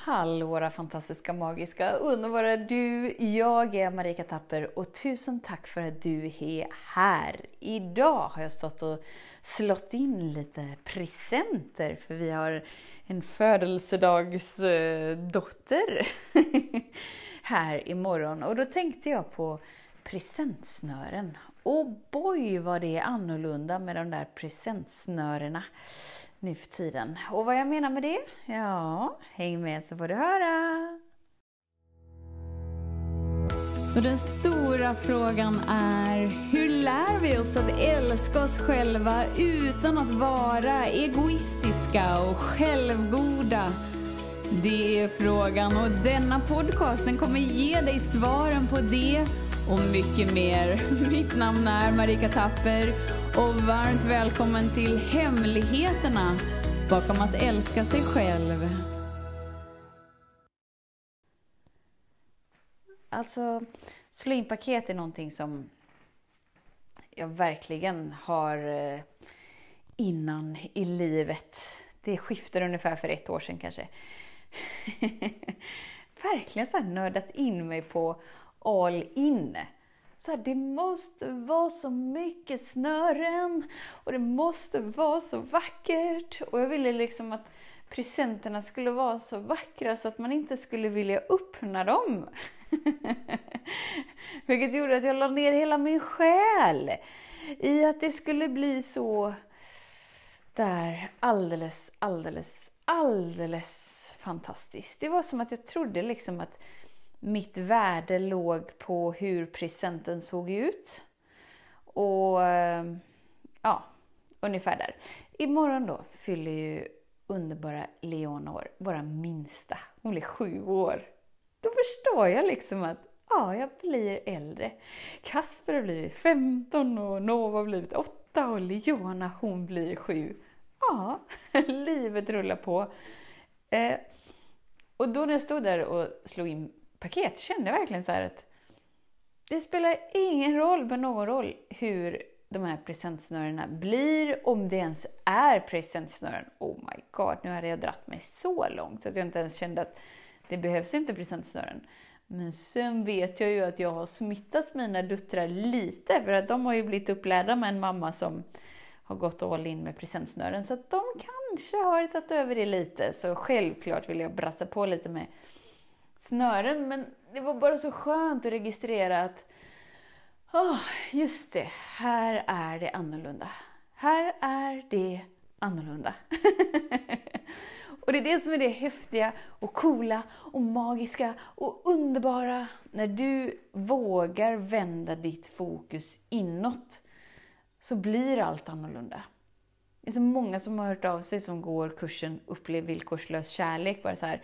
Hallå våra fantastiska, magiska, underbara du! Jag är Marika Tapper och tusen tack för att du är här! Idag har jag stått och slått in lite presenter för vi har en födelsedagsdotter eh, här imorgon och då tänkte jag på presentsnören. Och boy vad det är annorlunda med de där presentsnörena nu för tiden. Och vad jag menar med det? Ja, häng med så får du höra! Så den stora frågan är, hur lär vi oss att älska oss själva utan att vara egoistiska och självgoda? Det är frågan och denna podcast den kommer ge dig svaren på det och mycket mer. Mitt namn är Marika Tapper och varmt välkommen till Hemligheterna bakom att älska sig själv. Alltså, slå in paket är någonting som jag verkligen har eh, innan i livet. Det skiftade ungefär för ett år sedan kanske. verkligen så nördat in mig på all in. Så här, det måste vara så mycket snören och det måste vara så vackert. Och jag ville liksom att presenterna skulle vara så vackra så att man inte skulle vilja öppna dem. Vilket gjorde att jag la ner hela min själ i att det skulle bli så där alldeles, alldeles, alldeles fantastiskt. Det var som att jag trodde liksom att mitt värde låg på hur presenten såg ut. Och eh, ja, ungefär där. Imorgon då fyller ju underbara Leona år, våra minsta. Hon blir sju år. Då förstår jag liksom att ja, jag blir äldre. Kasper har blivit 15 och Nova har blivit 8 och Leona hon blir 7. Ja, livet rullar på. Eh, och då när jag stod där och slog in paket kände verkligen så att det spelar ingen roll men någon roll hur de här presentsnörena blir, om det ens är presentsnören. Oh my god, nu hade jag dratt mig så långt så att jag inte ens kände att det behövs inte presentsnören. Men sen vet jag ju att jag har smittat mina döttrar lite, för att de har ju blivit upplärda med en mamma som har gått all in med presentsnören, så att de kanske har tagit över det lite. Så självklart vill jag brassa på lite med snören. Men det var bara så skönt att registrera att oh, just det, här är det annorlunda. Här är det annorlunda. och det är det som är det häftiga och coola och magiska och underbara när du vågar vända ditt fokus inåt så blir allt annorlunda. Det är så många som har hört av sig som går kursen Upplev villkorslös kärlek. Bara så här,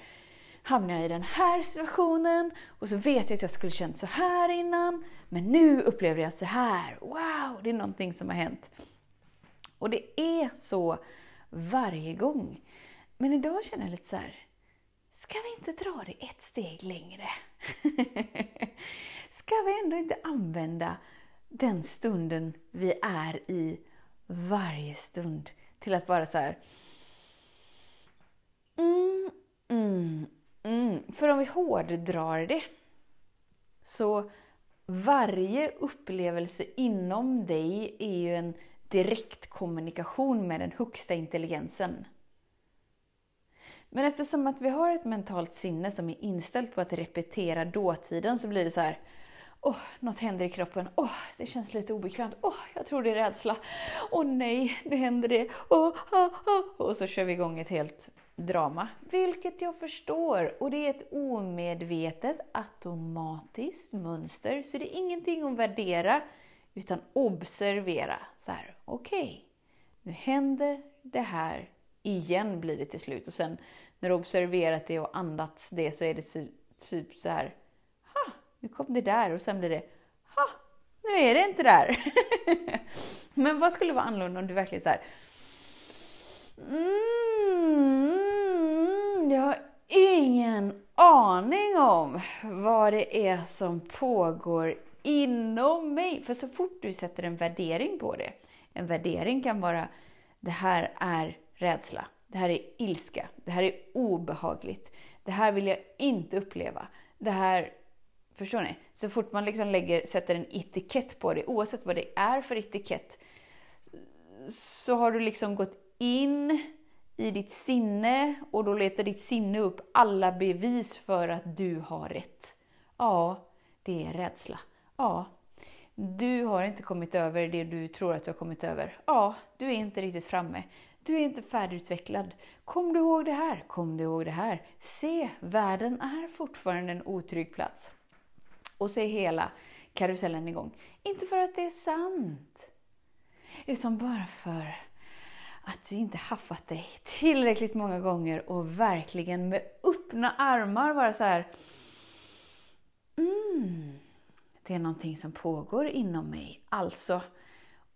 hamnar jag i den här situationen och så vet jag att jag skulle känt så här innan, men nu upplever jag så här. Wow, det är någonting som har hänt. Och det är så varje gång. Men idag känner jag lite så här, ska vi inte dra det ett steg längre? ska vi ändå inte använda den stunden vi är i varje stund till att vara så här, mm, mm, Mm, för om vi hårddrar det, så varje upplevelse inom dig är ju en direktkommunikation med den högsta intelligensen. Men eftersom att vi har ett mentalt sinne som är inställt på att repetera dåtiden så blir det så här Åh, oh, något händer i kroppen. Åh, oh, det känns lite obekvämt. Åh, oh, jag tror det är rädsla. Åh nej, nu händer det. Åh, oh, oh, Och så kör vi igång ett helt drama, vilket jag förstår. Och det är ett omedvetet, automatiskt mönster, så det är ingenting att värdera, utan observera. Så här, okej, okay, nu händer det här igen blir det till slut. Och sen när du observerat det och andats det så är det typ så här, ha, nu kom det där och sen blir det, ha, nu är det inte där. Men vad skulle vara annorlunda om du verkligen så här, mm, jag har ingen aning om vad det är som pågår inom mig. För så fort du sätter en värdering på det, en värdering kan vara det här är rädsla, Det här är ilska. Det här är obehagligt. Det här vill jag inte uppleva. Det här... Förstår ni? Så fort man liksom lägger, sätter en etikett på det, oavsett vad det är för etikett, så har du liksom gått in i ditt sinne och då letar ditt sinne upp alla bevis för att du har rätt. Ja, det är rädsla. Ja, du har inte kommit över det du tror att du har kommit över. Ja, du är inte riktigt framme. Du är inte färdigutvecklad. Kom du ihåg det här? Kom du ihåg det här? Se, världen är fortfarande en otrygg plats. Och se hela karusellen igång. Inte för att det är sant, utan bara för att du inte haffat dig tillräckligt många gånger och verkligen med öppna armar bara så här. Mm, det är någonting som pågår inom mig. Alltså,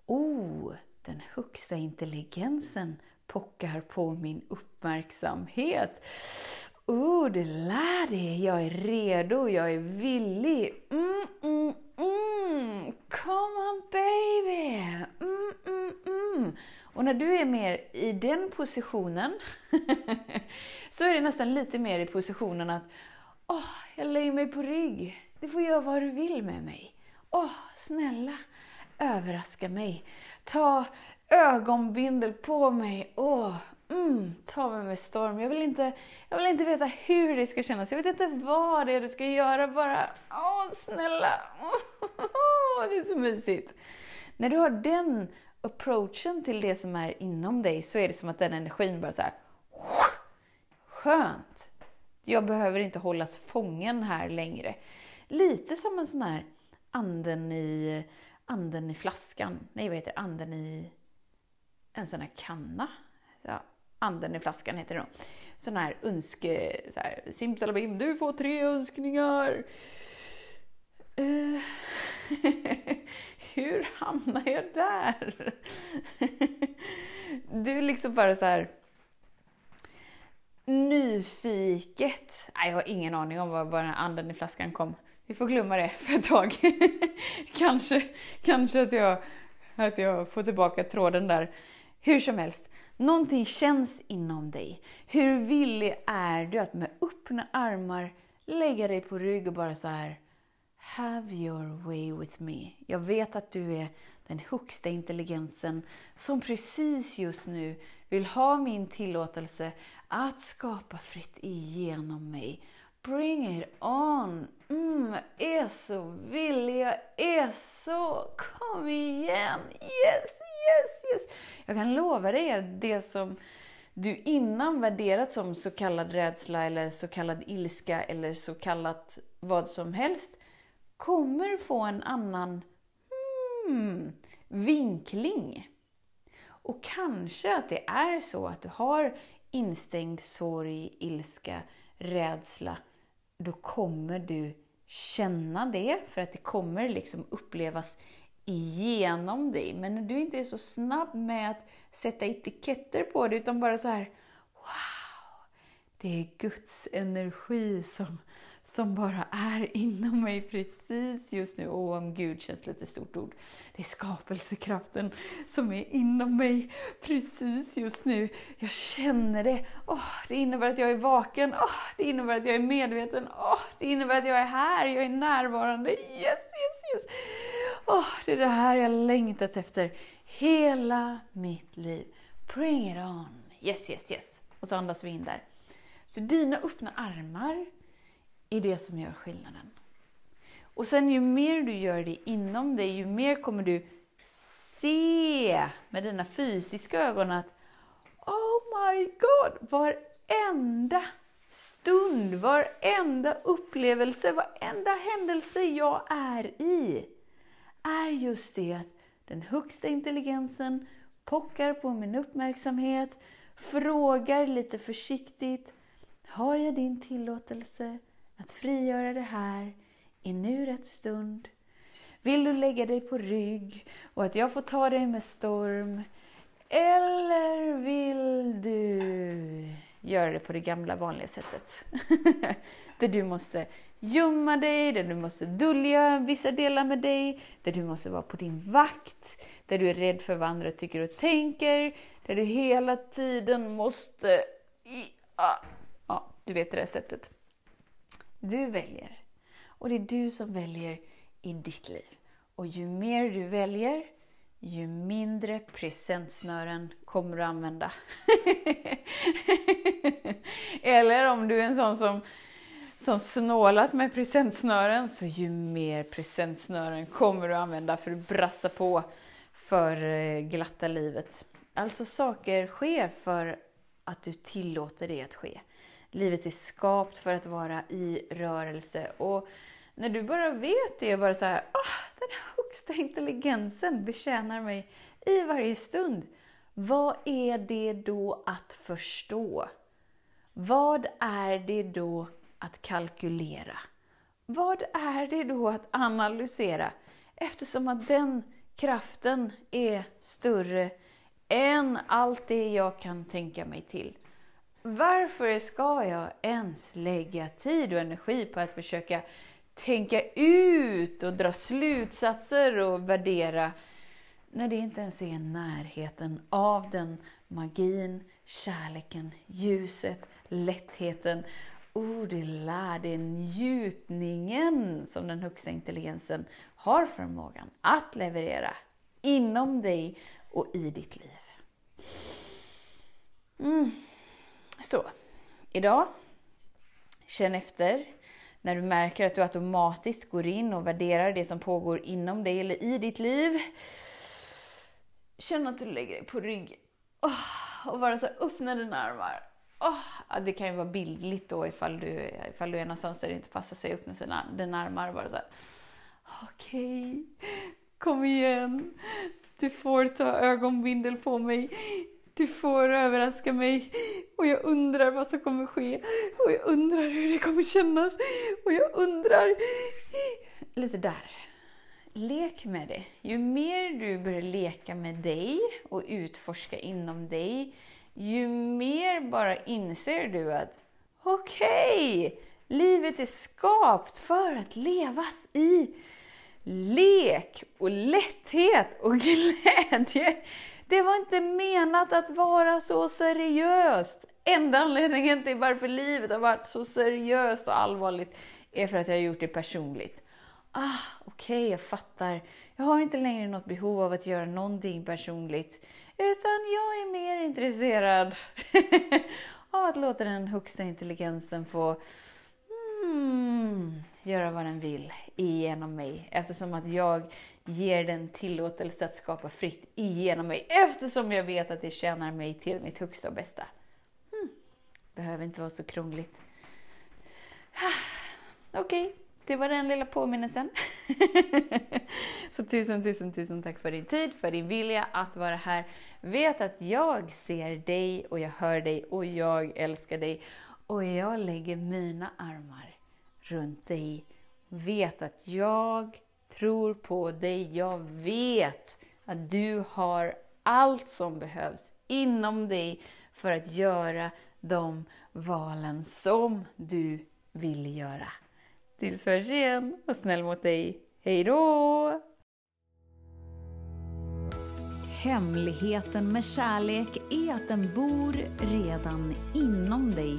oh, den högsta intelligensen pockar på min uppmärksamhet. Oh, det lär det. Jag är redo, jag är villig. Mm. Come on baby! Mm, mm, mm. Och när du är mer i den positionen så är det nästan lite mer i positionen att åh, jag lägger mig på rygg. Du får göra vad du vill med mig. Åh, snälla, överraska mig. Ta ögonbindel på mig. Åh, mm, ta mig med storm. Jag vill, inte, jag vill inte veta hur det ska kännas. Jag vet inte vad det är du ska göra. Bara, åh, snälla. Det är så mysigt. När du har den approachen till det som är inom dig så är det som att den energin bara så här, skönt. Jag behöver inte hållas fången här längre. Lite som en sån här anden i, anden i flaskan. Nej, vad heter det? Anden i en sån här kanna. Ja, anden i flaskan heter det nog. Sån här önske... Så här, simsalabim, du får tre önskningar. Eh, Hur hamnar jag där? du är liksom bara så här nyfiket. Nej, jag har ingen aning om var, var den här anden i flaskan kom. Vi får glömma det för ett tag. kanske, kanske att jag, att jag får tillbaka tråden där. Hur som helst, någonting känns inom dig. Hur villig är du att med öppna armar lägga dig på rygg och bara så här Have your way with me. Jag vet att du är den högsta intelligensen som precis just nu vill ha min tillåtelse att skapa fritt igenom mig. Bring it on! Mm, jag är så villig, jag är så... Kom igen! Yes, yes, yes! Jag kan lova dig att det som du innan värderat som så kallad rädsla eller så kallad ilska eller så kallat vad som helst kommer få en annan hmm, vinkling. Och kanske att det är så att du har instängd sorg, ilska, rädsla. Då kommer du känna det, för att det kommer liksom upplevas igenom dig. Men när du inte är så snabb med att sätta etiketter på det, utan bara så här Wow! Det är Guds energi som som bara är inom mig precis just nu. Och om Gud känns lite stort ord. Det är skapelsekraften som är inom mig precis just nu. Jag känner det. Oh, det innebär att jag är vaken. Oh, det innebär att jag är medveten. Oh, det innebär att jag är här. Jag är närvarande. Yes, yes, yes. Oh, det är det här jag längtat efter hela mitt liv. Bring it on. Yes, yes, yes. Och så andas vi in där. Så dina öppna armar är det som gör skillnaden. Och sen ju mer du gör det inom dig, ju mer kommer du se med dina fysiska ögon att Oh my God! Varenda stund, varenda upplevelse, varenda händelse jag är i är just det att den högsta intelligensen pockar på min uppmärksamhet, frågar lite försiktigt Har jag din tillåtelse? Att frigöra det här i nu rätt stund. Vill du lägga dig på rygg och att jag får ta dig med storm? Eller vill du göra det på det gamla vanliga sättet? där du måste gömma dig, där du måste dölja vissa delar med dig, där du måste vara på din vakt, där du är rädd för vad andra tycker och tänker, Där du hela tiden måste... Ah, ja, du vet det där sättet. Du väljer. Och det är du som väljer i ditt liv. Och ju mer du väljer, ju mindre presentsnören kommer du använda. Eller om du är en sån som, som snålat med presentsnören, så ju mer presentsnören kommer du använda för att brassa på för eh, glatta livet. Alltså saker sker för att du tillåter det att ske. Livet är skapt för att vara i rörelse. Och när du bara vet det och bara så här, ah, den högsta intelligensen betjänar mig i varje stund. Vad är det då att förstå? Vad är det då att kalkylera? Vad är det då att analysera? Eftersom att den kraften är större än allt det jag kan tänka mig till. Varför ska jag ens lägga tid och energi på att försöka tänka ut och dra slutsatser och värdera när det inte ens är i närheten av den magin, kärleken, ljuset, lättheten, oh, det lär, det njutningen som den högsta intelligensen har förmågan att leverera inom dig och i ditt liv. Mm. Så, idag, känn efter när du märker att du automatiskt går in och värderar det som pågår inom dig eller i ditt liv. Känn att du lägger dig på rygg oh, och bara så öppna dina armar. Oh, det kan ju vara bildligt då ifall du, ifall du är någonstans där det inte passar sig att öppna sina, dina armar. Bara så okej, okay, kom igen. Du får ta ögonbindel på mig. Du får överraska mig och jag undrar vad som kommer ske och jag undrar hur det kommer kännas och jag undrar... Lite där. Lek med det. Ju mer du börjar leka med dig och utforska inom dig, ju mer bara inser du att okej, okay, livet är skapt för att levas i lek och lätthet och glädje. Det var inte menat att vara så seriöst. Enda anledningen till varför livet har varit så seriöst och allvarligt är för att jag har gjort det personligt. Ah, okej, okay, jag fattar. Jag har inte längre något behov av att göra någonting personligt. Utan jag är mer intresserad av att låta den högsta intelligensen få mm, göra vad den vill igenom mig. Eftersom att jag ger den tillåtelse att skapa fritt igenom mig. Eftersom jag vet att det tjänar mig till mitt högsta och bästa. Hmm. Behöver inte vara så krångligt. Okej, okay, det var den lilla påminnelsen. så tusen, tusen, tusen tack för din tid, för din vilja att vara här. Vet att jag ser dig och jag hör dig och jag älskar dig. Och jag lägger mina armar runt dig. Vet att jag tror på dig. Jag vet att du har allt som behövs inom dig för att göra de valen som du vill göra. Tills vi hörs igen, var snäll mot dig. Hej då! Hemligheten med kärlek är att den bor redan inom dig.